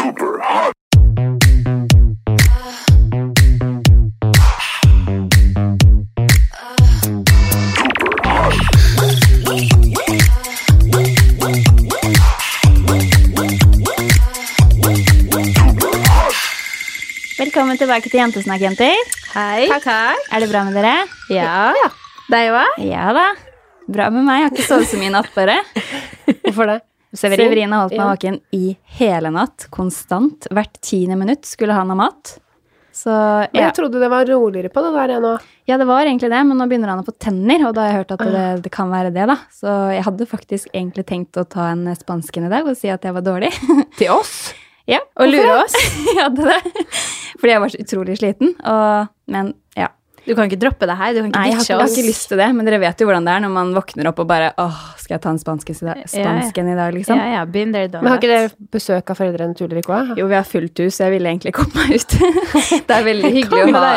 Super hot. Velkommen tilbake til Jentesnakk, jenter. Hei. Takk, takk. Er det bra med dere? Ja. Deg òg? Ja da. Bra med meg. Jeg har ikke sovet så mye i natt, bare. Hvorfor det? Severin har holdt meg Ja. våken i hele natt. Konstant. Hvert tiende minutt skulle han ha mat. Så Men ja. jeg trodde det var roligere på det der ennå. nå. ja, det var egentlig det, men nå begynner han å få tenner, og da har jeg hørt at det, det kan være det, da. Så jeg hadde faktisk egentlig tenkt å ta en spansken i dag og si at jeg var dårlig. Til oss? ja, Og lure oss? jeg hadde det. Fordi jeg var så utrolig sliten. Og, men. Du kan ikke droppe det her. Du kan ikke Nei, jeg har, jeg har ikke lyst til det, men dere vet jo hvordan det er når man våkner opp og bare åh, skal jeg ta en spansken i dag, spansken i dag liksom? Ja, ja, been there, done Men har ikke dere besøk av foreldrene til Ulrik òg? Jo, vi har fullt hus, så jeg ville egentlig komme meg ut. det er veldig hyggelig å ha,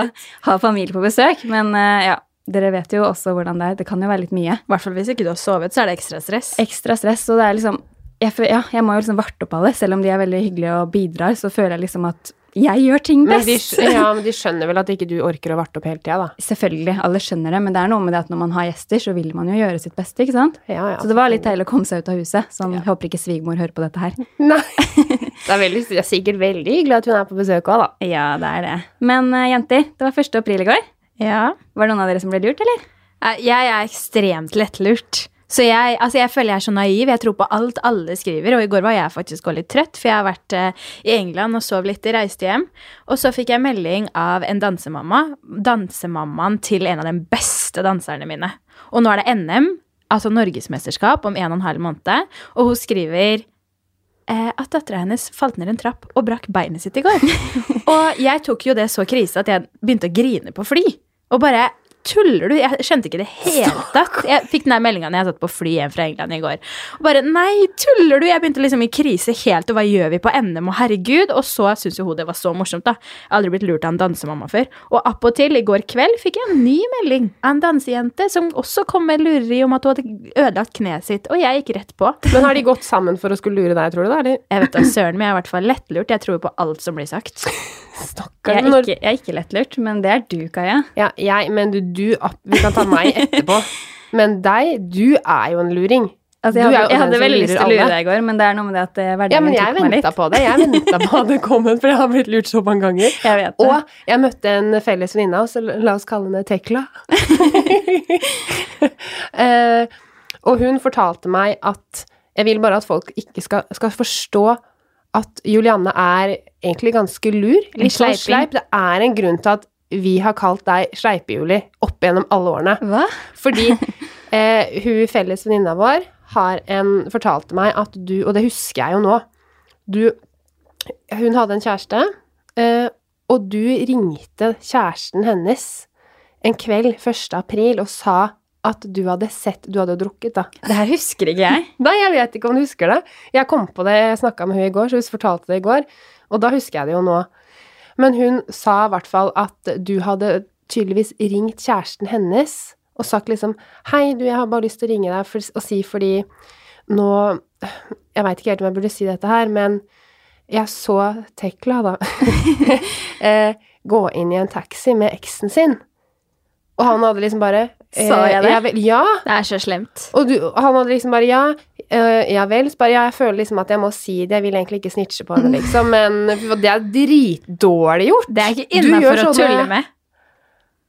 ha familie på besøk, men eh, ja, dere vet jo også hvordan det er. Det kan jo være litt mye. I hvert fall hvis ikke du har sovet, så er det ekstra stress. Ekstra stress, og det er liksom jeg, ja, jeg må jo liksom varte opp alle, selv om de er veldig hyggelige og bidrar, så føler jeg liksom at jeg gjør ting Men best. de, ja, men de skjønner vel at ikke du orker å varte opp hele tida, da. Selvfølgelig, alle skjønner det, men det er noe med det at når man har gjester, så vil man jo gjøre sitt beste, ikke sant? Ja, ja. Så det var litt deilig å komme seg ut av huset. Sånn, jeg Håper ikke svigermor hører på dette her. Nei. Det er, veldig, det er sikkert veldig hyggelig at hun er på besøk òg, da. Ja, det er det. Men eh, jenter, det var 1. april i går. Ja. Var det noen av dere som ble lurt, eller? Eh, Jeg er ekstremt lettlurt. Så jeg, altså jeg føler jeg er så naiv. Jeg tror på alt alle skriver. Og i går var jeg faktisk også litt trøtt, for jeg har vært eh, i England og sov litt, reiste hjem. Og så fikk jeg melding av en dansemamma. Dansemammaen til en av de beste danserne mine. Og nå er det NM, altså norgesmesterskap, om en og en halv måned. Og hun skriver eh, at dattera hennes falt ned en trapp og brakk beinet sitt i går. og jeg tok jo det så krise at jeg begynte å grine på fly. Og bare Tuller du? Jeg skjønte ikke det hele tatt. Jeg fikk den der meldinga når jeg satt på fly hjem fra England i går. Og bare Nei, tuller du? Jeg begynte liksom i krise helt, og hva gjør vi på NM? Og herregud. Og så syns jo hun det var så morsomt, da. Jeg har aldri blitt lurt av en dansemamma før. Og appåtil, i går kveld fikk jeg en ny melding av en dansejente som også kom med lureri om at hun hadde ødelagt kneet sitt, og jeg gikk rett på. Men har de gått sammen for å skulle lure deg, tror du da? Jeg vet da søren, men jeg er i hvert fall lettlurt. Jeg tror på alt som blir sagt. Stakkar. Jeg når- jeg er ikke lettlurt, men det er du, Kaja. Ja, jeg, men du, du Vi kan ta meg etterpå. Men deg, du er jo en luring. Altså, jeg Du er hadde, jo jeg hadde veldig lyst til å lure deg i går, men det er noe med det at hverdagen Ja, men jeg tok meg litt. på det. Jeg venta på at det kom en, for jeg har blitt lurt så mange ganger. Jeg vet det. Og jeg møtte en felles venninne av oss, la oss kalle henne Tekla. eh, og hun fortalte meg at jeg vil bare at folk ikke skal, skal forstå at Julianne er egentlig ganske lur. Litt sånn sleip. Det er en grunn til at vi har kalt deg Sleipejuli opp gjennom alle årene. Hva? Fordi eh, hun felles venninna vår har en, fortalte meg at du, og det husker jeg jo nå du, Hun hadde en kjæreste, eh, og du ringte kjæresten hennes en kveld 1. april og sa at du hadde sett Du hadde drukket, da. Det her husker ikke jeg. Nei, jeg vet ikke om du husker det. Jeg kom på det, jeg snakka med hun i går, så hun fortalte det i går. Og da husker jeg det jo nå. Men hun sa i hvert fall at du hadde tydeligvis ringt kjæresten hennes og sagt liksom Hei, du, jeg har bare lyst til å ringe deg for, og si fordi nå Jeg veit ikke helt om jeg burde si dette her, men jeg så Tekla, da, eh, gå inn i en taxi med eksen sin. Og han hadde liksom bare Sa jeg det? vel- ja. Det er så slemt. Og du, han hadde liksom bare Ja, Uh, ja vel. Bare ja, jeg føler liksom at jeg må si det. Jeg vil egentlig ikke snitche på henne, liksom. Men det er dritdårlig gjort. Det er ikke Du innafor å tulle med.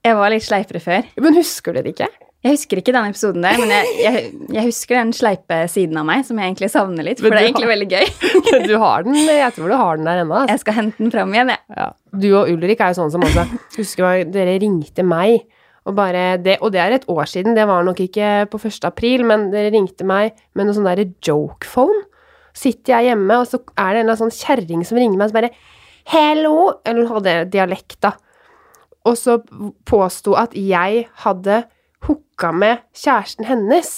Jeg var litt sleipere før. Men husker du det ikke? Jeg husker ikke den episoden der, men jeg, jeg, jeg husker den sleipe siden av meg som jeg egentlig savner litt, for det er egentlig har- veldig gøy. Du har den. Jeg tror du har den der ennå. Altså. Jeg skal hente den fram igjen, jeg. Ja. Du og Ulrik er jo sånn som også Husker dere ringte meg, og det, Og det er et år siden, det var nok ikke på 1. april, men dere ringte meg med noe sånn derre joke-phone. Sitter jeg hjemme, og så er det en eller annen sånn kjerring som ringer meg og så bare Hello! Eller hun hadde dialekt, da. Og så påsto at jeg hadde hooka med kjæresten hennes.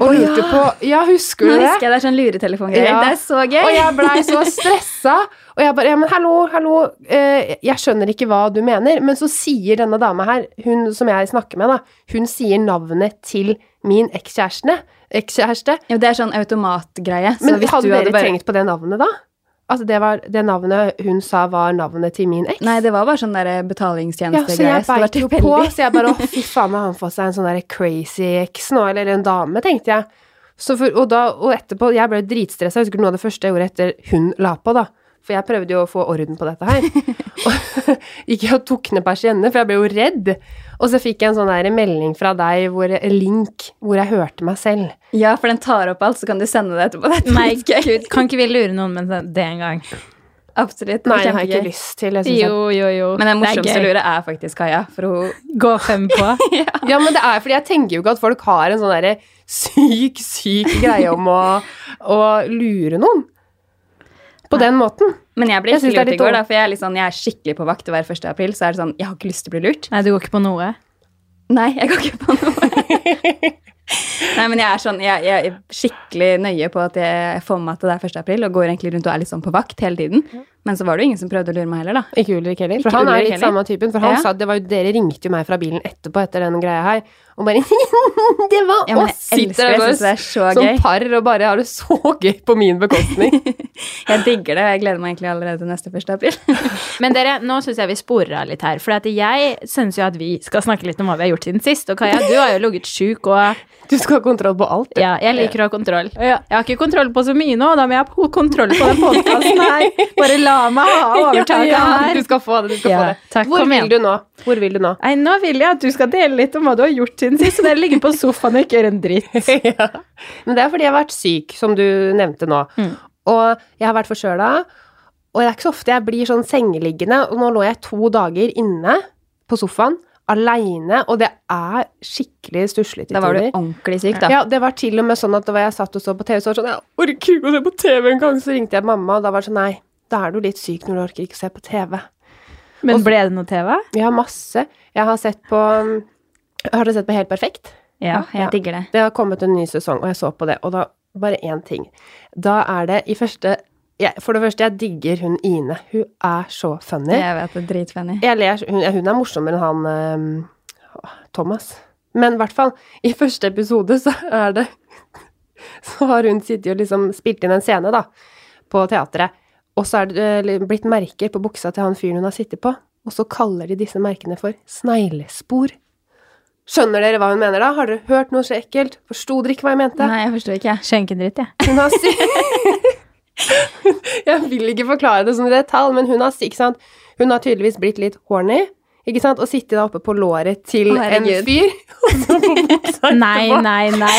Og oh, lurte ja. på Ja, husker Nå du det? husker jeg det er sånn luretelefongreier. Ja. Det er så gøy. Og jeg blei så stressa. Og jeg bare Ja, men hallo, hallo. eh, jeg skjønner ikke hva du mener. Men så sier denne dama her, hun som jeg snakker med, da, hun sier navnet til min ekskjæreste. Ekskjæreste. Ja, det er sånn automatgreie. Så Men hvis hadde du dere hadde bare tenkt på det navnet da? Altså, det var det navnet hun sa var navnet til min eks. Nei, det var bare sånn der Ja, så betalingstjenestegreie. jeg så beit jo på, så jeg bare å, fy faen, har han fått seg en sånn der crazy eks nå, eller en dame, tenkte jeg. Så for, og, da, og etterpå, jeg ble dritstressa, jeg husker noe av det første jeg gjorde etter hun la på, da. For jeg prøvde jo å få orden på dette her. Og gikk jeg og tok ned persiennene, for jeg ble jo redd. Og så fikk jeg en sånn der melding fra deg, hvor, en link, hvor jeg hørte meg selv. Ja, for den tar opp alt, så kan du sende det etterpå. Det er Nei, gud, kan ikke vi lure noen med det en gang? Absolutt. Nei, det har jeg ikke lyst til. Jeg Jo, jo, jo. Men den Det morsomste lure er faktisk Kaja, for hun Gå fem på. ja. ja, men det er fordi jeg tenker jo ikke at folk har en sånn derre syk, syk greie om å, å lure noen. På den måten. Men jeg ble Jeg ikke lurt i går, da, for jeg er, litt sånn, jeg er skikkelig på vakt hver 1. april, så er det sånn Jeg har ikke lyst til å bli lurt. Nei, du går ikke på noe. Nei, jeg går ikke på noe. Nei, men jeg er sånn, jeg, jeg er skikkelig nøye på at jeg får med meg at det er 1. april, og går egentlig rundt og er litt sånn på vakt hele tiden. Men så var det jo ingen som prøvde å lure meg heller, da. Ikke Ulrik heller. For han er litt samme typen. For han Ja. sa det var jo Dere ringte jo meg fra bilen etterpå etter den greia her, og bare Det var Ja, oss! Sitter der er så som gøy. par og bare har det så gøy på min bekostning. Jeg digger det, og jeg gleder meg egentlig allerede neste 1. april. Men dere, nå syns jeg vi sporer av litt her. For jeg syns jo at vi skal snakke litt om hva vi har gjort siden sist. Og Kaja, du har jo ligget sjuk og Du skal ha kontroll på alt. du. Ja, jeg liker å ha kontroll. Jeg har ikke kontroll på så mye nå, da må jeg ha kontroll på den podkasten her. Bare la meg ha overtaket Ja, her. du skal få det. Du skal Ja, få det. takk, Hvor kom vil igjen. du nå? Hvor vil du nå? Nei, nå vil jeg at du skal dele litt om hva du har gjort siden sist, så dere ligger på sofaen og ikke gjør en dritt. ja. Men det er fordi jeg har vært syk, som du nevnte nå. Mm. Og jeg har vært forkjøla. Og det er ikke så ofte jeg blir sånn sengeliggende. Og nå lå jeg to dager inne på sofaen aleine, og det er skikkelig stusslig til Da var du ordentlig syk, da. Ja, det var til og med sånn at da jeg satt og så på TV, så var det sånn Jeg orker ikke å se på TV engang! Så ringte jeg mamma, og da var det sånn Nei, da er du litt syk når du orker ikke å se på TV. Men ble det noe TV? Ja, masse. Jeg har sett på Har dere sett på Helt perfekt? Ja. jeg digger det. Det har kommet en ny sesong, og jeg så på det, og da bare én ting. Da er det i første jeg, For det første, jeg digger hun Ine. Hun er så funny. Jeg vet det dritfunny. Hun, hun er morsommere enn han eh, Thomas. Men i hvert fall, i første episode så er det Så har hun sittet og liksom spilt inn en scene, da, på teatret. Og så er det eh, blitt merker på buksa til han fyren hun har sittet på. Og så kaller de disse merkene for sneglespor. Skjønner dere hva hun mener da? Har dere hørt noe så ekkelt? Forsto dere ikke hva jeg mente? Nei, jeg forsto ikke. Skjenkendritt, jeg. Hun har si Jeg vil ikke forklare det som i detalj, men hun har? Hun har tydeligvis blitt litt horny, ikke sant? Og sitte da oppe på låret til en fyr, Nei, nei, nei.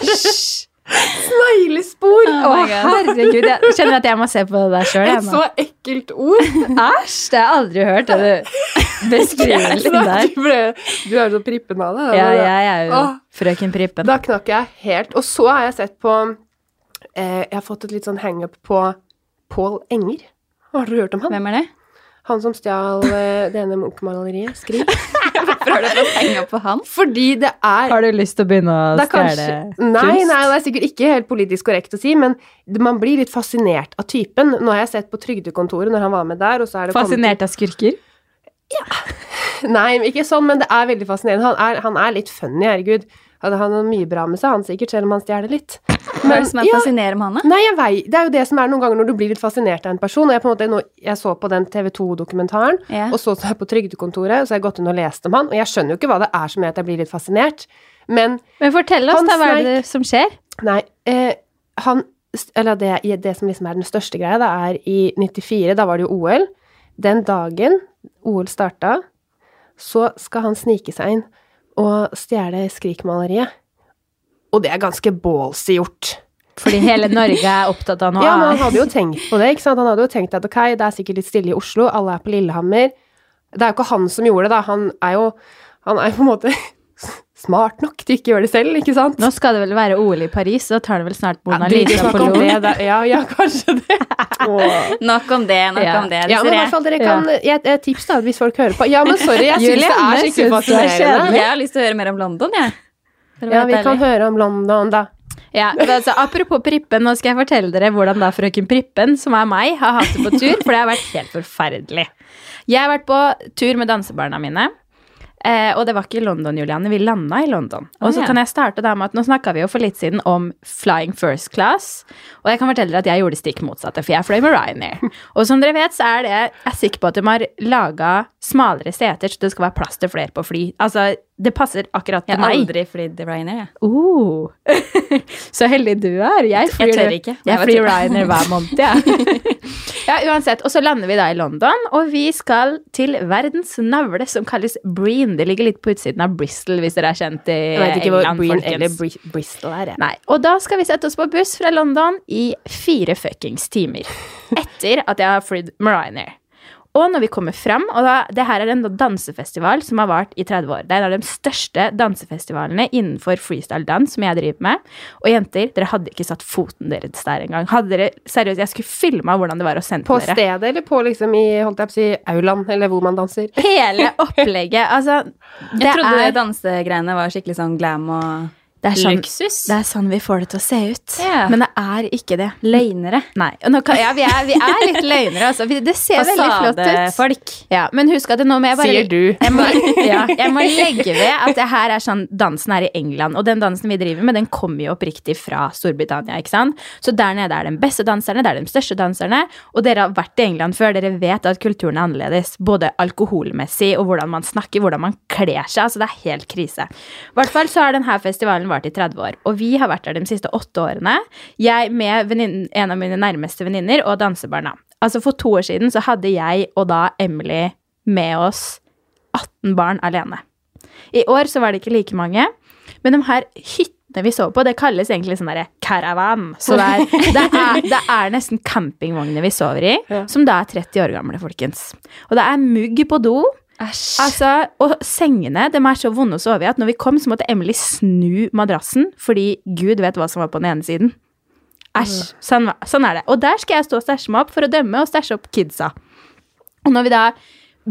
Æsj! Sneglespor! Oh herregud. Jeg kjenner at jeg må se på det der sjøl. Et så ekkelt ord. Æsj! Det har jeg aldri hørt. Du beskrivelsen der. Du ble- du er så prippen av det. Ja, jeg er jo frøken Prippen. Da knakk jeg helt. Og så har jeg sett på eh, Jeg har fått et litt sånn hangup på Pål Enger. Har dere hørt om han? Hvem er det? Han som stjal eh, det ene Munch-maleriet, 'Skrik'. Hvorfor har du fått henge opp på han? Fordi det er Har du lyst til å begynne å det stjele kunst? nei, nei, det er sikkert ikke helt politisk korrekt å si, men man blir litt fascinert av typen. Nå har jeg sett på Trygdekontoret når han var med der, og så er det Fascinert av skurker? Ja. Nei, ikke sånn, men det er veldig fascinerende. Han er, han er litt funny, herregud. Han han har mye bra med seg, han sikkert, selv om han stjeler litt. Hva er det som er ja, fascinerende med han, da? Nei, jeg vei, Det er jo det som er noen ganger når du blir litt fascinert av en person. Og jeg, på en måte, nå, jeg så på den TV 2-dokumentaren, yeah. og så så jeg på Trygdekontoret, og så har jeg gått inn og lest om han, og jeg skjønner jo ikke hva det er som gjør at jeg blir litt fascinert, men Men fortell oss, da, hva er det som skjer? Nei, eh, han Eller det, det som liksom er den største greia, da, er i 94, da var det jo OL. Den dagen OL starta, så skal han snike seg inn og stjele Skrik-maleriet. Og det er ganske ballsy gjort. Fordi hele Norge er opptatt av noe Ja, men han hadde jo tenkt på det, ikke sant. Han hadde jo tenkt at ok, det er sikkert litt stille i Oslo, alle er på Lillehammer. Det er jo ikke han som gjorde det, da. Han er jo Han er jo på en måte smart nok til ikke å gjøre det selv, ikke sant? Nå skal det vel være OL i Paris, så da tar det vel snart Mona Lisa på Lo. Ja, ja, kanskje det. oh. Nok om det, nok Ja. om det. Ja, men i hvert fall dere kan jeg, Et Tips da, hvis folk hører på. Ja, men sorry, jeg syns det er skikkelig det er fascinerende. Jeg har lyst til å høre mer om London, jeg. Ja, vi kan høre om London, da. Ja, altså, apropos Prippen, nå skal jeg fortelle dere hvordan da frøken Prippen, som er meg, har hatt det på tur, for det har vært helt forferdelig. Jeg har vært på tur med dansebarna mine. Eh, og det var ikke i London, Juliane. Vi landa i London. Og så ja. kan jeg starte der med at nå snakka vi jo for litt siden om flying first class. Og jeg kan fortelle dere at jeg gjorde det stikk motsatte, for jeg fløy med Ryanair. Og som dere vet, så er det Jeg er sikker på at de har laga smalere seter, så det skal være plass til flere på fly. Altså, det passer akkurat til meg. Jeg har aldri flydd Ryanair, jeg. Oh. så heldig du er. Jeg, flyr, tør ikke. Jeg jeg flyr. Ryanair hver måned, jeg. ja, uansett. Og så lander vi da i London, og vi skal til verdens navle, som kalles Breen. Det ligger litt på utsiden av Bristol, hvis dere er kjent i Jeg vet ikke hvor Breen eller Br Bristol er. jeg. Nei. Og da skal vi sette oss på buss fra London i fire fuckings timer. Etter at jeg har flydd Ryanair. Og når vi kommer fram, og da, det her er en dansefestival som har vart i 30 år. Det er en av de største dansefestivalene innenfor freestyle-dans som jeg driver med. Og jenter, dere hadde ikke satt foten deres der engang. Hadde dere, seriøst, jeg skulle filma hvordan det var å sende På dere. stedet eller på liksom i holdt jeg på å si, aulaen, eller hvor man danser? Hele opplegget. Altså, det Jeg trodde er, dansegreiene var skikkelig sånn glam og det er sånn, det er sånn vi får det til å se ut. Yeah. Men det er ikke det. Løgnere. Nei. Kan, ja, vi er, vi er litt løgnere, altså. Det ser veldig flott ut. Folk. Ja, men husk at det nå må jeg bare Sier du. Jeg må, ja, jeg må legge ved at det her er sånn dansen er i England, og den dansen vi driver med, den kommer jo oppriktig fra Storbritannia, ikke sant? Så der nede er de beste danserne, det er de største danserne, og dere har vært i England før, dere vet at kulturen er annerledes, både alkoholmessig og hvordan man snakker, hvordan man kler seg, altså det er helt krise. I hvert fall så har denne festivalen vart i 30 år, og vi har vært der de siste åtte årene, jeg med en av mine nærmeste venninner og dansebarna. Altså for to år siden så hadde jeg og da Emily med oss 18 barn alene. I år så var det ikke like mange, men de her hyttene vi sover på, det kalles egentlig sånn derre caravan. Så det er, det, er, det er nesten campingvogner vi sover i, som da er 30 år gamle, folkens. Og det er mugg på do. Æsj. Altså, og sengene de er så vonde å sove i at når vi kom, så måtte Emily snu madrassen, fordi Gud vet hva som var på den ene siden. Æsj. Sånn, sånn er det. Og der skal jeg stå og stæsje meg opp for å dømme og stæsje opp kidsa. Og når vi da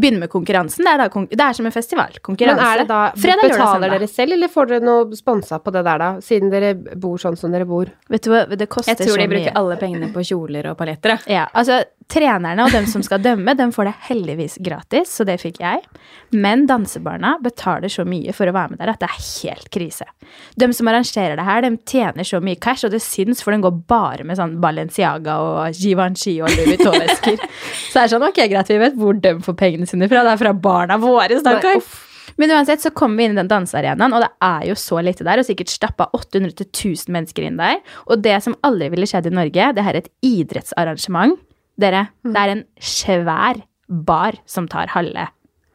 begynner med konkurransen, det er, da, det er som en festival. Men er det da, Fredag, betaler dere selv, eller får dere noe sponsa på det der, da? Siden dere bor sånn som dere bor. Vet du hva, det koster Jeg tror de bruker mye. alle pengene på kjoler og paljetter. Ja, altså Trenerne og dem som skal dømme, dem får det heldigvis gratis, så det fikk jeg. Men dansebarna betaler så mye for å være med der at det er helt krise. De som arrangerer det her, de tjener så mye cash, og det syns, for den går bare med sånn Balenciaga og Givenchy og Louis Vuitton-vesker. så det er sånn, ok, greit, vi vet hvor de får pengene sine fra. Det er fra barna våre, stakkar. Men uansett så kommer vi inn i den dansearenaen, og det er jo så lite der, og sikkert stappa 800-1000 mennesker inn der. Og det som aldri ville skjedd i Norge, det her er et idrettsarrangement. Dere, det er en svær bar som tar halve.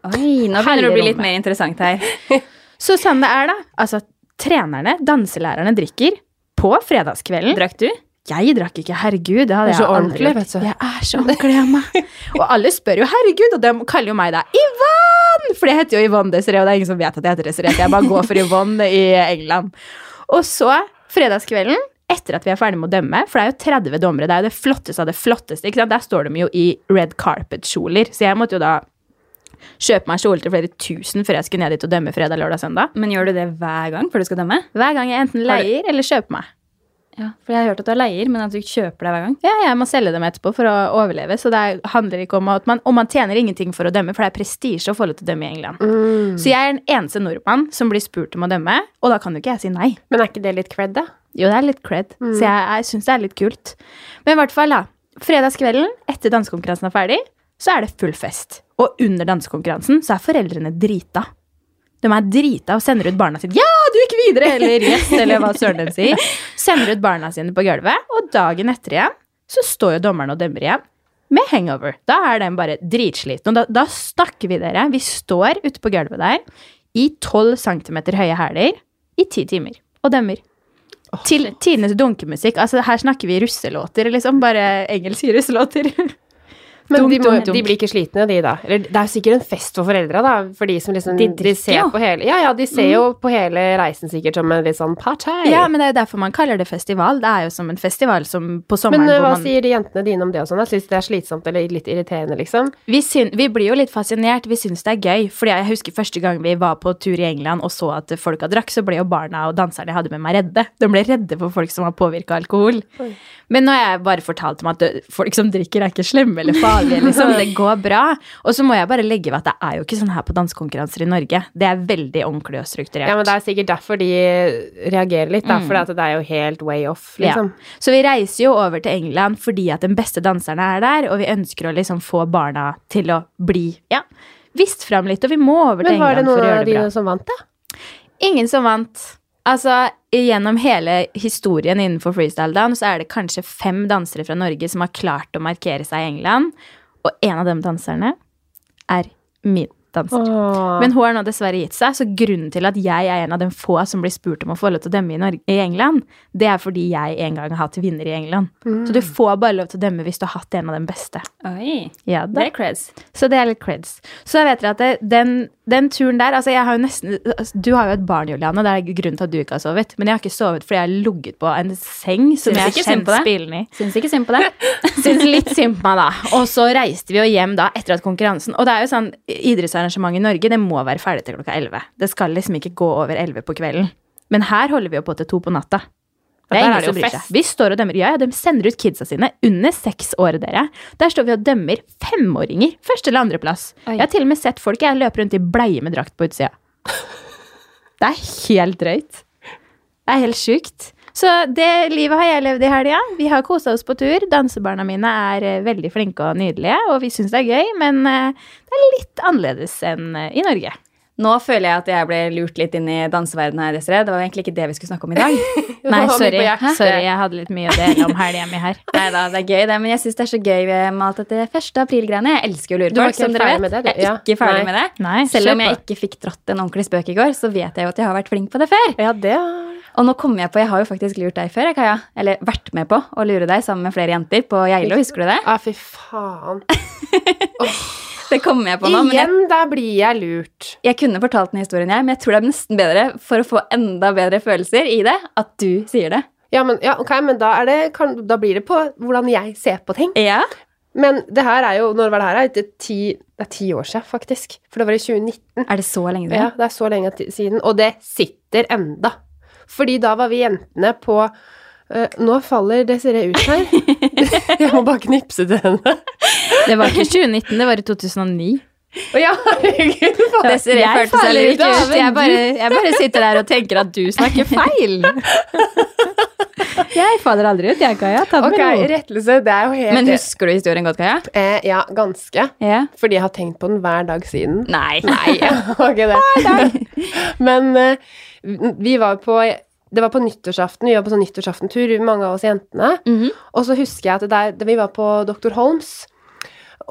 Oi, nå begynner det å bli litt mer interessant her. Så sånn det er, da. Altså, trenerne, danselærerne, drikker på fredagskvelden. Drakk du? Jeg drakk ikke, herregud. Det hadde jeg aldri gjort. Jeg er så ordentlig av meg. Og alle spør jo 'herregud', og de kaller jo meg da Yvonne! For det heter jo Yvonne Desiree, og det er ingen som vet at jeg heter Desiree. Jeg bare går for Yvonne i England. Og så, fredagskvelden, etter at vi er ferdig med å dømme, for det er jo 30 dommere, det er jo det flotteste av det flotteste? Der står de jo i red carpet-kjoler, så jeg måtte jo da kjøpe meg kjole til flere tusen før jeg skulle ned dit og dømme fredag, lørdag, søndag. Men gjør du det hver gang før du skal dømme? Hver gang jeg enten leier eller kjøper meg. Ja, For jeg har hørt at du er leier, men at du kjøper deg hver gang. Ja, jeg må selge dem etterpå for å overleve, så det er- handler ikke om at man Og man tjener ingenting for å dømme, for det er prestisje å få lov til å dømme i England. Så jeg er den eneste nordmann som blir spurt om å dømme, og da kan jo ikke jeg si nei. Men er ikke det litt cred, da? Jo, det er litt cred, så jeg, jeg syns det er litt kult. Men i hvert fall, da. Fredagskvelden etter dansekonkurransen er ferdig, så er det full fest. Og under dansekonkurransen så er foreldrene drita. De er drita og sender ut barna sine. 'Ja, du gikk videre!' Eller 'yes', eller hva søren den sier. Sender ut barna sine på gulvet, og dagen etter igjen så står jo dommeren og dømmer igjen. Med hangover. Da er den bare dritsliten. Og da, da snakker vi dere. Vi står ute på gulvet der i 12 cm høye hæler i ti timer og dømmer. Til tidenes dunkemusikk. Altså, her snakker vi russelåter, liksom. Bare engelske russelåter. Men de, må, de blir ikke slitne, de da? Eller det er sikkert en fest for foreldra, da. For de som liksom De de, ser jo. på hele Ja, ja, de ser jo på hele reisen sikkert som en litt sånn party. Ja, men det er jo derfor man kaller det festival. Det er jo som en festival som på sommeren Men eh, hva man sier de jentene dine om det og sånn? Syns de det er slitsomt eller litt irriterende, liksom? vi, syn, vi blir jo litt fascinert. Vi syns det er gøy. Fordi jeg husker første gang vi var på tur i England og så at folka drakk, så ble jo barna og danserne jeg hadde med meg, redde. De ble redde for folk som var påvirka av alkohol. Men nå har jeg bare fortalt om at folk som drikker, er ikke slemme eller vanlige, liksom. Det går bra. Og så må jeg bare legge ved at det er jo ikke sånn her på dansekonkurranser i Norge. Det er veldig ordentlig og strukturert. Ja, men det er sikkert derfor de reagerer litt, da, for det er jo helt way off, liksom. Ja. Så vi reiser jo over til England fordi at den beste danserne er der, og vi ønsker å liksom få barna til å bli ja, vist fram litt, og vi må over til England for å gjøre det bra. Men var det noen av de som vant, da? Ingen som vant. Altså, gjennom hele historien innenfor freestyle dance, så er det kanskje fem dansere fra Norge som har klart å markere seg i England, og en av de danserne er min danser. Åh. Men hun har nå dessverre gitt seg, så grunnen til at jeg er en av de få som blir spurt om å få lov til å dømme i, Norge, i England, det er fordi jeg en gang har hatt vinner i England. Så du får bare lov til å dømme hvis du har hatt en av de beste. Oi. Ja, Det er creds. så det er litt creds. Så jeg vet dere at det, den, den turen der Altså, jeg har jo nesten altså, Du har jo et barn, Juliane, det er grunnen til at du ikke har sovet. Men jeg har ikke sovet fordi jeg har ligget på en seng som Syns jeg har kjent spillen spillene i. Syns ikke synd på deg. Syns litt synd på meg, da. Og så reiste vi jo hjem da etter at konkurransen Og det er jo sånn, idrettsarrangement i Norge det må være ferdig til klokka 11. Det skal liksom ikke gå over 11 på kvelden. Men her holder vi jo på til to på natta. Det er er ingen det som bryr seg. Vi står og dømmer. Ja, ja, de sender ut kidsa sine under seks år, dere. Der står vi og dømmer femåringer. Første eller andreplass. Jeg har til og med sett folk jeg løper rundt i bleie med drakt på utsida. Det er helt drøyt. Det er helt sjukt. Så det livet har jeg levd i helga. Vi har kosa oss på tur. Dansebarna mine er eh, veldig flinke og nydelige, og vi syns det er gøy, men eh, det er litt annerledes enn eh, i Norge. Nå føler jeg at jeg ble lurt litt inn i danseverdenen her, Desiree. Det var egentlig ikke det vi skulle snakke om i dag. Nei, sorry. sorry. Jeg hadde litt mye å dele om helga mi her. Nei da, det er gøy, det. Men jeg syns det er så gøy med alt dette 1. april-greiene. Jeg elsker jo Du var ikke som dere vet. med det, du? Jeg er Ja. ikke ferdig Nei. med det. Nei, Selv om jeg ikke fikk dratt en ordentlig spøk i går, så vet jeg jo at jeg har vært flink på det før. Ja, det har Og nå kommer jeg på, jeg har jo faktisk lurt deg før, Kaja. Eller vært med på å lure deg sammen med flere jenter på Geilo, husker du det? Ja, fy faen. Det kommer jeg på nå. Men jeg, Igjen, der blir jeg lurt. jeg kunne fortalt den historien, jeg, men jeg tror det er nesten bedre for å få enda bedre følelser i det, at du sier det. Ja, men, ja, okay, men da, det, kan, da blir det på hvordan jeg ser på ting. Ja. Men det her er jo Når var det her? Det er ti, det er ti år siden, faktisk. For det var i 2019. Er det så lenge siden? Ja, det er så lenge siden. Og det sitter enda. Fordi da var vi jentene på Uh, Nå faller Desiree ut her. jeg må bare knipse til henne. Det var ikke 2019, det var i 2009. Å ja, herregud. Desiree Jeg følte seg ikke ut. Jeg bare, jeg bare sitter der og tenker at du snakker feil. Jeg faller aldri ut, jeg, Kaja. Ta det Ok, med ro. rettelse. Det er jo helt Men husker du historien godt, Kaja? eh, Ja, ganske. Yeah. Fordi jeg har tenkt på den hver dag siden. Nei. Nei, ikke det. Men eh, vi var på Det var på nyttårsaften. Vi var på sånn nyttårsaftentur, mange av oss jentene. Mhm. Og så husker jeg at det der, vi var på Dr. Holmes,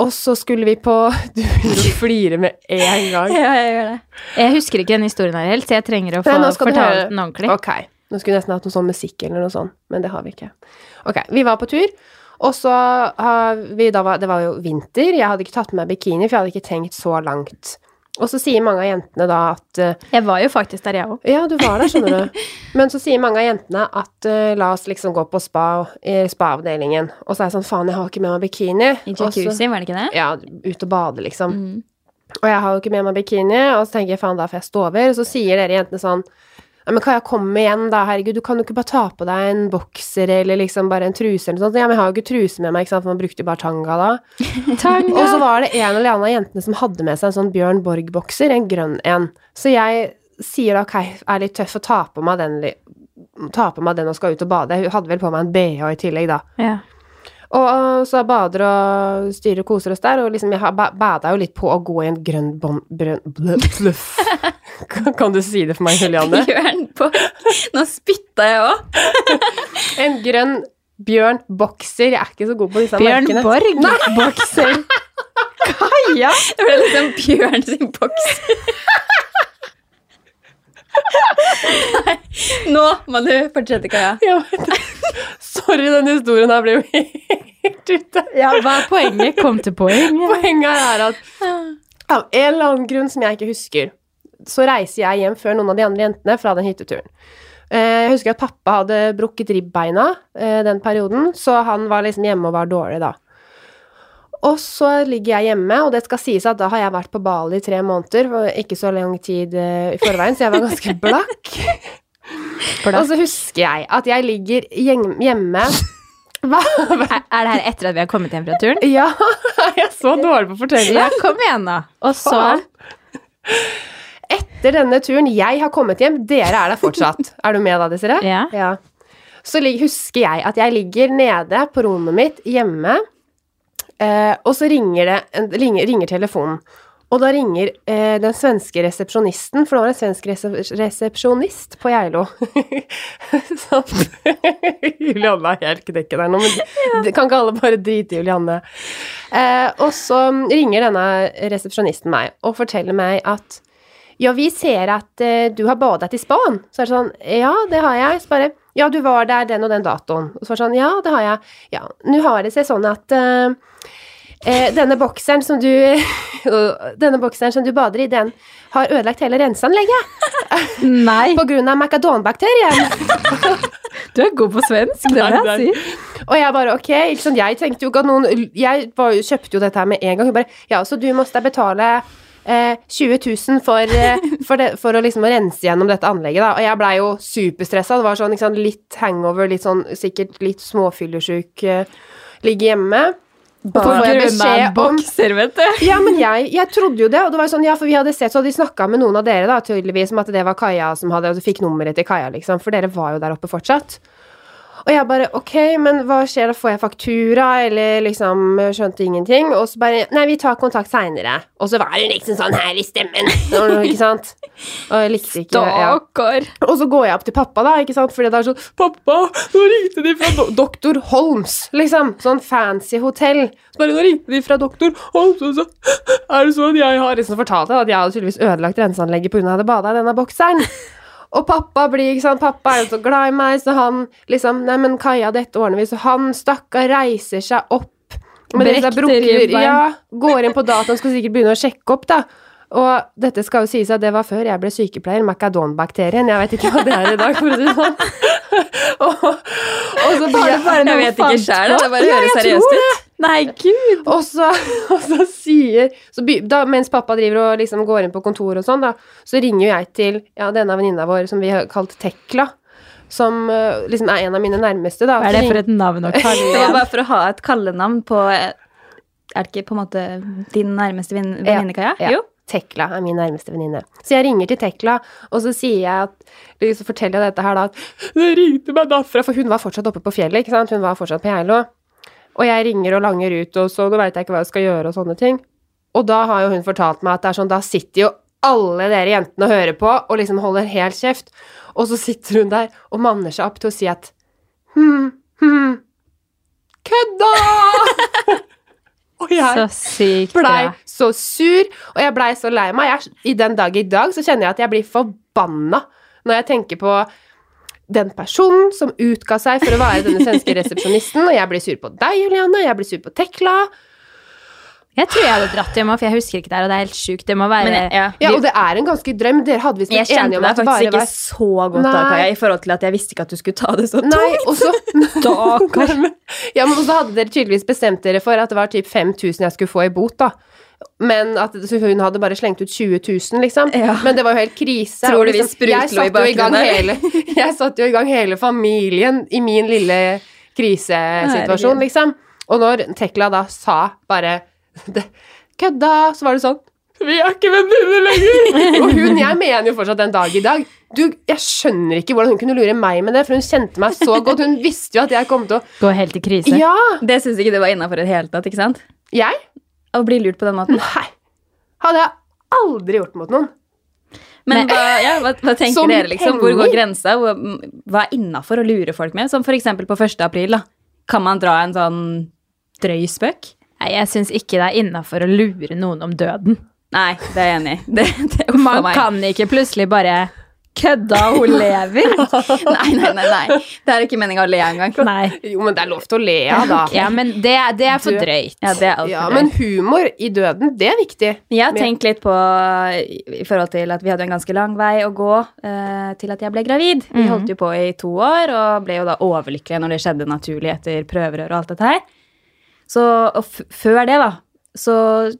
og så skulle vi på Du flirer med en gang. Ja, jeg gjør det. Jeg husker ikke den historien her helt, så jeg trenger å få fortalt den ordentlig. Ok, nå skulle vi nesten hatt noe sånn musikk eller noe sånt, men det har vi ikke. Ok, vi var på tur, og så har vi da var, Det var jo vinter, jeg hadde ikke tatt med meg bikini, for jeg hadde ikke tenkt så langt. Og så sier mange av jentene da at uh, Jeg var jo faktisk der, jeg òg. Ja, du var der, skjønner du. Men så sier mange av jentene at uh, la oss liksom gå på spa, i spa-avdelingen. Og så er jeg sånn, faen, jeg har ikke med meg bikini. I jacuzzi, var det ikke det? Ja, ut og bade, liksom. Mm. Og jeg har jo ikke med meg bikini, og så tenker jeg faen, da får jeg stå over. Og så sier dere jentene sånn ja, men kan jeg komme igjen, da? Herregud, du kan jo ikke bare ta på deg en bokser eller liksom bare en truse eller noe sånt. Ja, men jeg har jo ikke truse med meg, ikke sant, for man brukte jo bare tanga da. Og så var det en eller annen av jentene som hadde med seg en sånn Bjørn Borg-bokser, en grønn en. Så jeg sier da ok, er litt tøff å ta på meg den, ta på meg den og skal ut og bade. Jeg hadde vel på meg en BH i tillegg, da. Ja. Og så bader og styrer og koser oss der, og liksom jeg bada jo litt på å gå i en grønn bom... Brønn... blø- Bluff. Kan- du si det for meg, Julianne? Bjørn Nå spytta jeg òg. En grønn bjørn bokser. Jeg er ikke så god på disse Bjørn merkene. Borg, bokser. Kaja! Det ble liksom Bjørn sin boks. Nei, nå må du fortsette, Kaja. Ja, Sorry, den historien her ble jo helt ute. Ja, hva er poenget? Kom til poenget. Poenget er at av en eller annen grunn som jeg ikke husker, så reiser jeg hjem før noen av de andre jentene fra den hytteturen. Eh, Jeg husker at pappa hadde brukket ribbeina eh, den perioden, så han var liksom hjemme og var dårlig da. Og så ligger jeg hjemme, og det skal sies at da har jeg vært på Bali i tre måneder, ikke så lang tid eh, i forveien, så jeg var ganske blakk. Og så husker jeg at jeg ligger hjemme Hva? Er det her etter at vi har kommet hjem fra turen? Ja, jeg er så dårlig på å fortelle. Ja, kom igjen, da. Og så. Etter denne turen, jeg har kommet hjem, dere er der fortsatt. Er du med da, Desiree? Ja. Så husker jeg at jeg ligger nede på rommet mitt hjemme, eh, og så ringer det ringer, ringer telefonen. Og da ringer eh, den svenske resepsjonisten, for det var en svensk resep resepsjonist på Geilo. Sånn. Julianne er helt knekken her nå, men det kan ikke alle bare drite i Julianne. Eh, og så ringer denne resepsjonisten meg og forteller meg at ja, vi ser at uh, du har badet i span. Så er det sånn, ja, det har jeg. Så bare, ja, du var der den og den datoen. Og så var det sånn, ja, det har jeg. Ja, nå har det seg sånn at uh, uh, denne bokseren som du Denne bokseren som du bader i, den har ødelagt hele renseanlegget Nei, på grunn av macadonbakterien. du er god på svensk, det må jeg si. Og jeg bare, ok, liksom, jeg tenkte jo ikke at noen Jeg var, kjøpte jo dette her med en gang. Hun bare, ja, så du måtte betale eh, 20 000 for, eh, for, det, for å liksom rense gjennom dette anlegget, da. Og jeg blei jo superstressa. Det var sånn sant, litt hangover, litt sånn sikkert litt småfyllesyk. Eh, ligge hjemme. Bare får jeg beskjed bokser, vet du. ja, men jeg, jeg trodde jo det, og det var sånn, ja, for vi hadde sett, så hadde de snakka med noen av dere, da, tydeligvis, om at det var Kaja som hadde, og du fikk nummeret til Kaja, liksom, for dere var jo der oppe fortsatt. Og jeg bare, ok, men hva skjer da, får jeg faktura, eller liksom, skjønte ingenting, og så bare, nei, vi tar kontakt senere. Og så var hun liksom sånn her i stemmen, ikke sant? Og jeg likte ikke, ja. Stakkar. Og så går jeg opp til pappa, da, ikke sant? Fordi det er sånn Pappa, nå ringte de fra do Dr. Holms, liksom. Sånn fancy hotell. Så bare, nå ringte de fra Dr. Holms, og så er det sånn jeg har liksom fortalt deg at jeg hadde tydeligvis ødelagt renseanlegget pga. at jeg bada i denne bokseren. Og pappa blir, ikke sant, pappa er jo så glad i meg, så han liksom Nei, men Kaja, dette ordner vi. Så han stakkar reiser seg opp med disse brukker. Ja, går inn på dataen, skal sikkert begynne å sjekke opp, da. Og dette skal jo sies at det var før jeg ble sykepleier. Macadon-bakterien. Jeg vet ikke hva det er i dag, for å si det sånn. og, og så blir jeg Jeg vet ikke sjæl, det bare høres seriøst ut. Nei, gud. og så, og så sier så by, da, Mens pappa driver og liksom går inn på kontoret og sånn, da, så ringer jo jeg til ja, denne venninna vår som vi har kalt Tekla. Som eh, liksom er en av mine nærmeste, da. Hva er det for et navn å kalle Det var bare for å ha et kallenavn på Er det ikke på en måte din nærmeste venninne, Kaja? Ja. Jo. Tekla er min nærmeste venninne. Så jeg ringer til Tekla, og så sier jeg at så forteller jeg dette her da, at det ringte meg derfra, for hun var fortsatt oppe på fjellet, ikke sant? Hun var fortsatt på Geilo. Og jeg ringer og langer ut, og så nå veit jeg ikke hva jeg skal gjøre, og sånne ting. Og da har jo hun fortalt meg at det er sånn, da sitter jo alle dere jentene og hører på, og liksom holder helt kjeft. Og så sitter hun der og manner seg opp til å si at hm, hm, kødda! og jeg Så blei så sur, og jeg blei så lei meg. Jeg, I den dag i dag så kjenner jeg at jeg blir forbanna når jeg tenker på den personen som utga seg for å være denne svenske resepsjonisten, og jeg blir sur på deg, Juliane, jeg blir sur på Tekla. Jeg tror jeg hadde dratt hjem for jeg husker ikke det her, og det er helt sjukt. Det må være jeg, ja. Ja, og det er en ganske drøm. Dere hadde visst jeg enige kjente om deg at det faktisk ikke var så godt da, Kaja, i forhold til at jeg visste ikke at du skulle ta det så tungt. Nei, og så Stakkar. Ja, men så hadde dere tydeligvis bestemt dere for at det var typ 5000 jeg skulle få i bot, da. Men at hun hadde bare slengt ut 20 000, liksom. Ja. Men det var jo helt krise. Tror du vi liksom, sprutlå i bakgrunnen Jeg satte jo i gang hele familien i min lille krisesituasjon, Herregud. liksom. Og når Tekla da sa bare det, Kødda! Så var det sånn Vi er ikke venninner lenger! og hun, jeg mener jo fortsatt den dag i dag Du, jeg skjønner ikke hvordan hun kunne lure meg med det, for hun kjente meg så godt. Hun visste jo at jeg kom til å Gå helt i krise. Ja! Det syns ikke det var innafor i det hele tatt, ikke sant? Jeg? Å bli lurt på den måten. Nei. Hadde jeg aldri gjort mot noen. Men hva, ja, hva, hva tenker Som dere, liksom? Hvor går grensa? Hva er innafor å lure folk med? Som eksempel på 1. april, da. Kan man dra en sånn drøy spøk? Nei, jeg syns ikke det er innafor å lure noen om døden. Nei, det er jeg enig i. Man meg. kan ikke plutselig bare kødda, hun lever. Nei, nei, nei, nei. Det er ikke meninga å le engang. Jo, men det er lov til å le av, da. Ja, men det, det er for drøyt. Ja, det er altfor Ja, drøyt. men humor i døden, det er viktig. Jeg har tenkt litt på i forhold til at vi hadde en ganske lang vei å gå eh, til at jeg ble gravid. Vi holdt jo på i to år og ble jo da overlykkelige når det skjedde naturlig etter prøverør og alt dette her. Så og f før det, da, så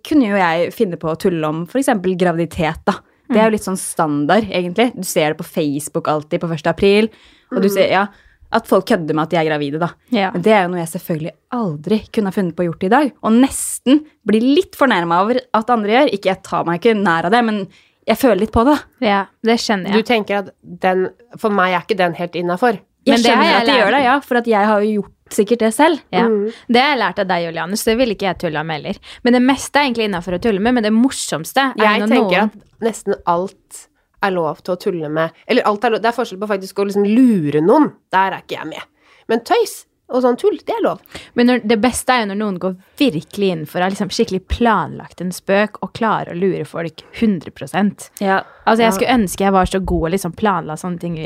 kunne jo jeg finne på å tulle om f.eks. graviditet, da. Det er jo litt sånn standard, egentlig. Du ser det på Facebook alltid på 1. april. Og du ser, ja, At folk kødder med at de er gravide, da. Ja. Men det er jo noe jeg selvfølgelig aldri kunne ha funnet på å gjort i dag. Og nesten blir litt fornærma over at andre gjør. Ikke jeg tar meg ikke nær av det, men jeg føler litt på det. ja, det skjønner Du tenker at den For meg er ikke den helt innafor. Jeg Men det har skjønner jeg at de gjør det, ja, for at jeg har jo gjort sikkert det selv. Ja. Mm. Det har jeg lært av deg, Julianne, så det ville ikke jeg tulla med heller. Men det meste er egentlig innafor å tulle med, men det morsomste er Jeg tenker noen at nesten alt er lov til å tulle med. Eller alt er lov. Det er forskjell på faktisk å liksom lure noen. Der er ikke jeg med. Men tøys og sånn tull, det er lov. Men når, det beste er jo når noen går virkelig inn for å liksom skikkelig planlagt en spøk og klarer å lure folk 100% Ja. Altså, jeg skulle ønske jeg var så god og liksom planla sånne ting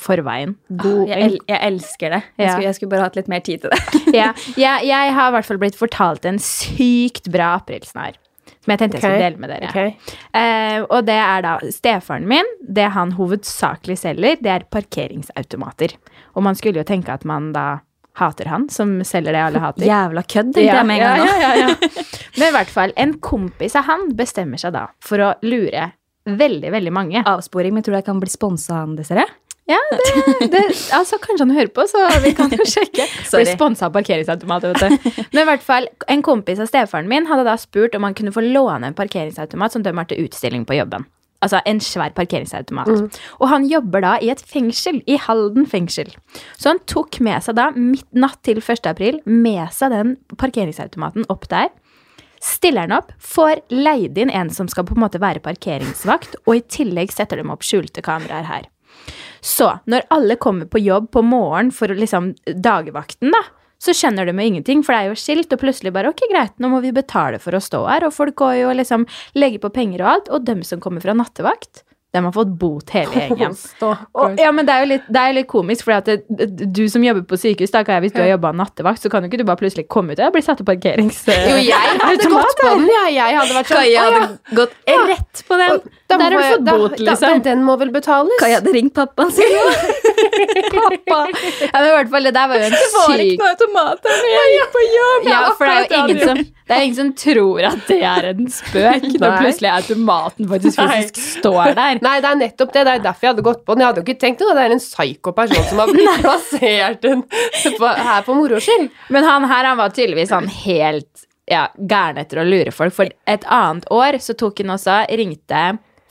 forveien. God, Jeg, el jeg elsker det. Jeg, Ja. skulle, jeg skulle bare hatt litt mer tid til det. ja, jeg, jeg har i hvert fall blitt fortalt en sykt bra aprilsnarr. Som jeg tenkte jeg skulle dele med dere. Okay. Uh, og det er da stefaren min. Det han hovedsakelig selger, det er parkeringsautomater. Og man skulle jo tenke at man da hater han som selger det alle hater. Jævla kødd, tenkte jeg med en gang nå. ja, ja, ja. Men i hvert fall, en kompis av han bestemmer seg da for å lure veldig, veldig mange. Avsporing, men tror du jeg kan bli sponsa av han, Desiree? Ja, det, det, altså kanskje han hører på, så vi kan jo sjekke. Blir sponsa av parkeringsautomat, vet du. Men i hvert fall, en kompis av stefaren min hadde da spurt om han kunne få låne en parkeringsautomat som de har til utstilling på jobben. Altså en svær parkeringsautomat. Og han jobber da i et fengsel, i Halden fengsel. Så han tok med seg da, midt natt til 1. april, med seg den parkeringsautomaten opp der. Stiller den opp, får leid inn en som skal på en måte være parkeringsvakt, og i tillegg setter de opp skjulte kameraer her. Så når alle kommer på jobb på morgenen for liksom dagvakten, da, så skjønner de jo ingenting, for det er jo skilt, og plutselig bare ok, greit, nå må vi betale for å stå her, og folk går jo og liksom legger på penger og alt, og dem som kommer fra nattevakt, dem har fått bot hele gjengen. Og, ja, men det er jo litt, det er litt komisk, for du som jobber på sykehus, da kan jeg, hvis du har jobba nattevakt, så kan jo ikke du bare plutselig komme ut og bli satt i parkerings... Jo, jeg hadde gått på den, ja. Jeg hadde vært sånn Kaja hadde ja, gått rett på den. da Der har du fått da- bot, da- liksom. Den, den må vel betales? Kaja hadde ringt pappaen sin. Pappa! Ja, men i hvert fall, det der var jo en syk Det var ikke noe automat når jeg gikk på jobb. Ja, for det er jo ingen som, det er ingen som tror at det er en spøk, når plutselig automaten faktisk fysisk står der. Nei, det er nettopp det. Det er derfor jeg hadde gått på den. Jeg hadde jo ikke tenkt at det er en psyko person som har blitt plassert den på, her på moro skyld. Men han her han var tydeligvis han helt ja, gæren etter å lure folk. For et annet år så tok han også, ringte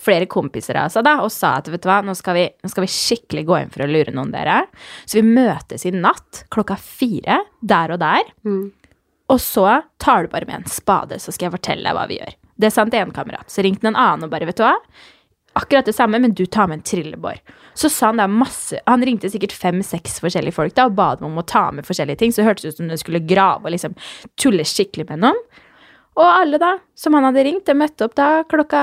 flere kompiser av seg da, og sa at vet du hva, nå skal, vi, nå skal vi skikkelig gå inn for å lure noen dere. Så vi møtes i natt klokka fire, der og der. Og så tar du bare med en spade, så skal jeg fortelle deg hva vi gjør. Det sa en kamerat. Så ringte en annen og bare, vet du hva, akkurat det samme, men du tar med en trillebår. Så sa han da masse Han ringte sikkert fem-seks forskjellige folk da og ba dem om å ta med forskjellige ting. Så det hørtes ut som de skulle grave og liksom tulle skikkelig med noen. Og alle da, som han hadde ringt, de møtte opp da klokka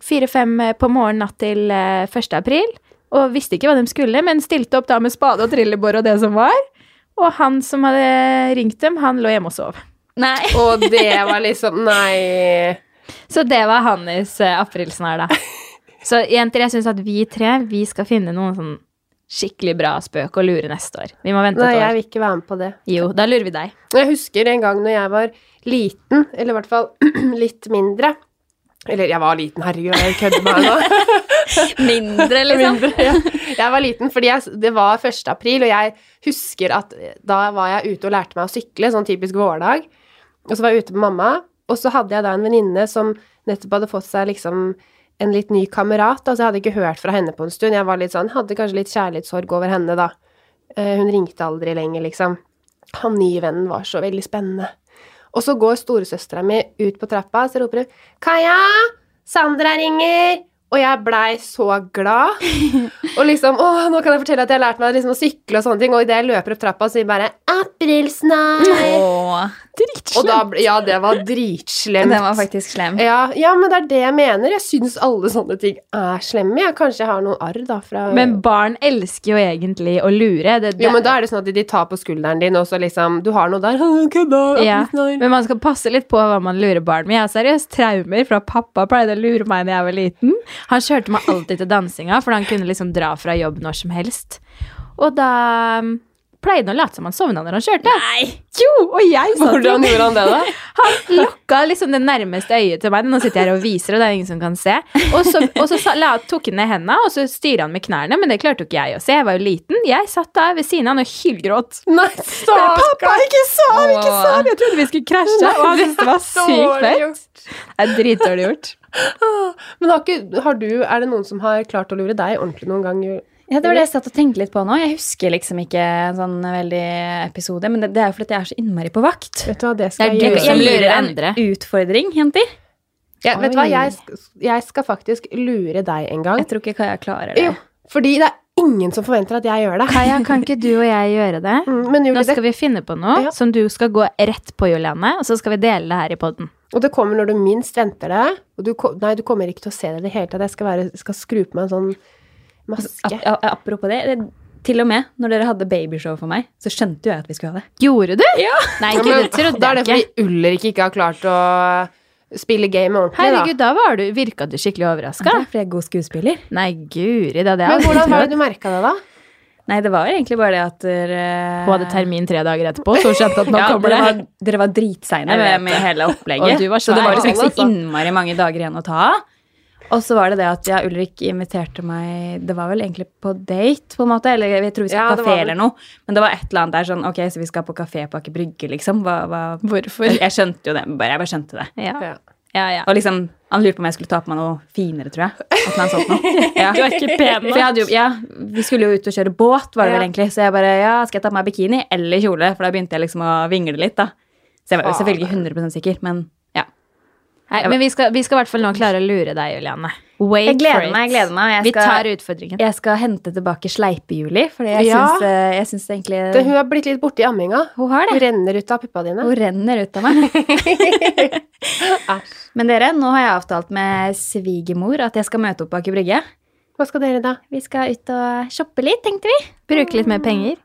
fire-fem på morgenen natt til eh, 1. april. Og visste ikke hva de skulle, men stilte opp da med spade og trillebår og det som var. Og han som hadde ringt dem, han lå hjemme og sov. Nei. Og det var liksom Nei. Så det var Hannis uh, her da. Så jenter, jeg syns at vi tre vi skal finne noen sånn skikkelig bra spøk å lure neste år. Vi må vente Nei, et jeg vil ikke være med på det. Jo, da lurer vi deg. Jeg husker en gang når jeg var liten, eller i hvert fall litt mindre Eller jeg var liten, herregud, jeg kødder med meg nå. Mindre, liksom. Mindre, ja. Jeg var liten fordi jeg, det var 1. april, og jeg husker at da var jeg ute og lærte meg å sykle, sånn typisk vårdag. Og så var jeg ute med mamma, og så hadde jeg da en venninne som nettopp hadde fått seg liksom en litt ny kamerat, altså jeg hadde ikke hørt fra henne på en stund. Jeg var litt sånn, hadde kanskje litt kjærlighetssorg over henne, da. Eh, Hun ringte aldri lenger, liksom. Han nye vennen var så veldig spennende. Og så går storesøstera mi ut på trappa, og så roper hun 'Kaja! Sandra ringer!' Og jeg blei så glad. Og liksom Å, nå kan jeg fortelle at jeg har lært meg liksom å sykle og sånne ting. Og idet jeg løper opp trappa, sier bare 'Aprilsnarr'. Og da Ja, det var dritslemt. den var faktisk slem. ja, ja, men det er det jeg mener. Jeg syns alle sånne ting er slemme. Jeg kanskje jeg har noen arr, da, fra Men barn elsker jo egentlig å lure. Det, det, Jo, men da er det sånn at de tar på skulderen din, og så liksom Du har noe der. Kødda. ja. Men man skal passe litt på hva man lurer barn med. Jeg har seriøst traumer fra pappa pleide å lure meg da jeg var liten. Han kjørte meg alltid til dansinga, for han kunne liksom dra fra jobb når som helst. Og da pleide han å late som han sovna når han kjørte. Nei! Jo, og jeg satt Hvordan gjorde han det, da? Han lukka liksom det nærmeste øyet til meg. Nå sitter jeg her og viser, og det er ingen som kan se. Og så, og så la, tok han ned hendene, og så styra han med knærne, men det klarte jo ikke jeg å se. Jeg var jo liten. Jeg satt der ved siden av han og hylgråt. Nei, stakkar! ikke sov, ikke sov! Jeg trodde vi skulle krasje, og han syntes det var sykt fett. Det er dritdårlig gjort. Men har, ikke, har du, er det noen som har klart å lure deg ordentlig noen gang? Ja, det var det jeg satt og tenkte litt på nå. Jeg husker liksom ikke en sånn veldig episode, men det, det er jo fordi jeg er så innmari på vakt. Vet du hva, det skal jeg gjøre. Jeg lurer lurer en andre. utfordring, jenter. Ja, vet du hva, jeg, jeg skal faktisk lure deg en gang. Jeg tror ikke Kaja klarer det. Jo, fordi det er ingen som forventer at jeg gjør det. Kaja, kan ikke du og jeg gjøre det? Mm, Men Nå skal det, vi finne på noe Ja. som du skal gå rett på, Juliane, og så skal vi dele det her i poden. og det kommer når du minst venter det. Og du, nei, du kommer ikke til å se det i det hele tatt. Jeg skal, være, skal skru på meg en sånn maske. Ap apropos det, det, til og med når dere hadde babyshow for meg, så skjønte jo jeg at vi skulle ha det. Gjorde du? Ja. Nei, Ja, men det da er det fordi Ulrik ikke har klart å spille game ordentlig, Herregud, da var du, virka du skikkelig Det overraska. er fordi jeg er god skuespiller. Nei, guri, det hadde da. jeg Men hvordan har var det du merka det, da? Nei, det var egentlig bare det at dere Hun hadde termin tre dager etterpå, så skjønte at nå ja, kommer dere, det. var, dere var dritseine med, med hele opplegget. Og du var så det var liksom ikke så altså. innmari mange dager igjen å ta av. Og så var det det at ja, Ulrik inviterte meg Det var vel egentlig på date, på en måte. Eller jeg tror vi skal Ja, på kafé eller noe. Men det var et eller annet der sånn Ok, så vi skal på kafé på Aker Brygge, liksom. Hva, hva Hvorfor? jeg, skjønte jo det. Bare, jeg bare skjønte det. Ja, Ja. Og liksom, han lurte på om jeg skulle ta på meg noe finere, tror jeg. Et eller annet sånt noe. Ja. Du er ikke pen For jeg hadde jo, ja, vi skulle jo ut og kjøre båt, var det vel egentlig. Så jeg bare ja, skal jeg ta på meg bikini eller kjole? For da begynte jeg liksom å vingle litt, da. Så jeg var jo selvfølgelig 100 sikker, men. Nei, men vi skal, vi skal i hvert fall nå klare å lure deg, Juliane. Wait Jeg gleder for it. meg, jeg gleder meg. Jeg Vi skal- tar utfordringen. Jeg skal hente tilbake Sleipe-Juli, for jeg Ja. syns, eh, egentlig Det, hun har blitt litt borti amminga. Hun har det. Hun renner ut av puppa dine. Hun renner ut av meg. Men dere, nå har jeg avtalt med svigermor at jeg skal møte opp på Aker Brygge. Hva skal dere da? Vi skal ut og shoppe litt, tenkte vi. Bruke litt mer penger.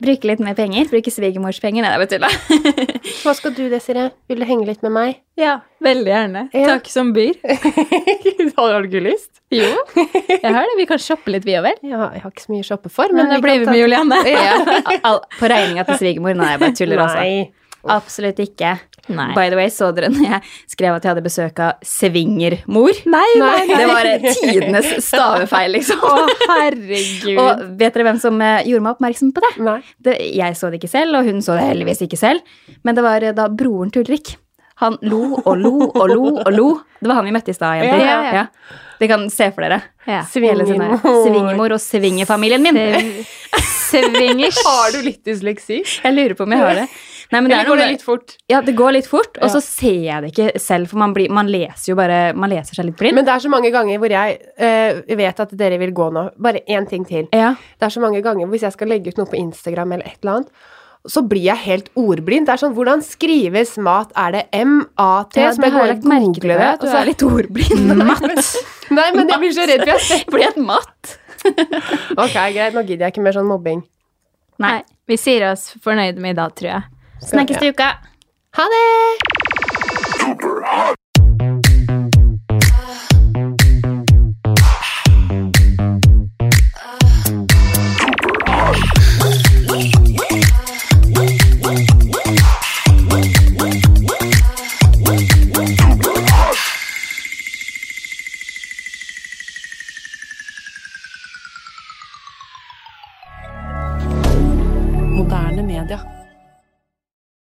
Bruke litt mer penger. Bruke svigermors penger. Nei, det er bare tulla. Hva skal du, Desiree? Vil du henge litt med meg? Ja, veldig gjerne. Ja. Takk som byr. har du ikke lyst? Jo, jeg har det. Vi kan shoppe litt, vi òg, vel? Ja, jeg har ikke så mye å shoppe for, Men men, da blir vi med Juliane. Ja, på regninga til svigermor. Nei, jeg bare tuller, altså. Absolutt ikke. Nei. By the way, så dere når jeg skrev at jeg hadde besøk av svingermor? Nei, nei, Det var eh, tidenes stavefeil, liksom. Å, herregud. Og vet dere hvem som eh, gjorde meg oppmerksom på det? Nei. det? Jeg så det ikke selv, og hun så det heldigvis ikke selv. Men det var eh, da broren til Ulrik. Han lo og lo og lo og lo. Det var han vi møtte i stad, jenter. Ja, ja, ja. Det kan se for dere. ja. Hele sånn og svingerfamilien min. Svingers. Har du litt dysleksi? Jeg lurer på om jeg har det. Nei, men det Eller er går det litt fort? Ja, det går litt fort, og så ser jeg det ikke selv, for man, blir, man leser jo bare Man leser seg litt blind. Men det er så mange ganger hvor jeg eh, vet at dere vil gå nå. Bare én ting til. ja. Det er så mange ganger hvis jeg skal legge ut noe på Instagram eller et eller annet, så blir jeg helt ordblind. Det er sånn, hvordan skrives mat? Er det M-A-T? Ja, som jeg har går jeg lagt merke til, det, og så- er litt ordblind. Matt. Nei, men jeg blir så redd for jeg ser Blir et matt. Ok, greit, nå gidder jeg ikke mer sånn mobbing. Nei, vi sier oss fornøyde med i dag, tror jeg. Snakkes til uka. Ha det!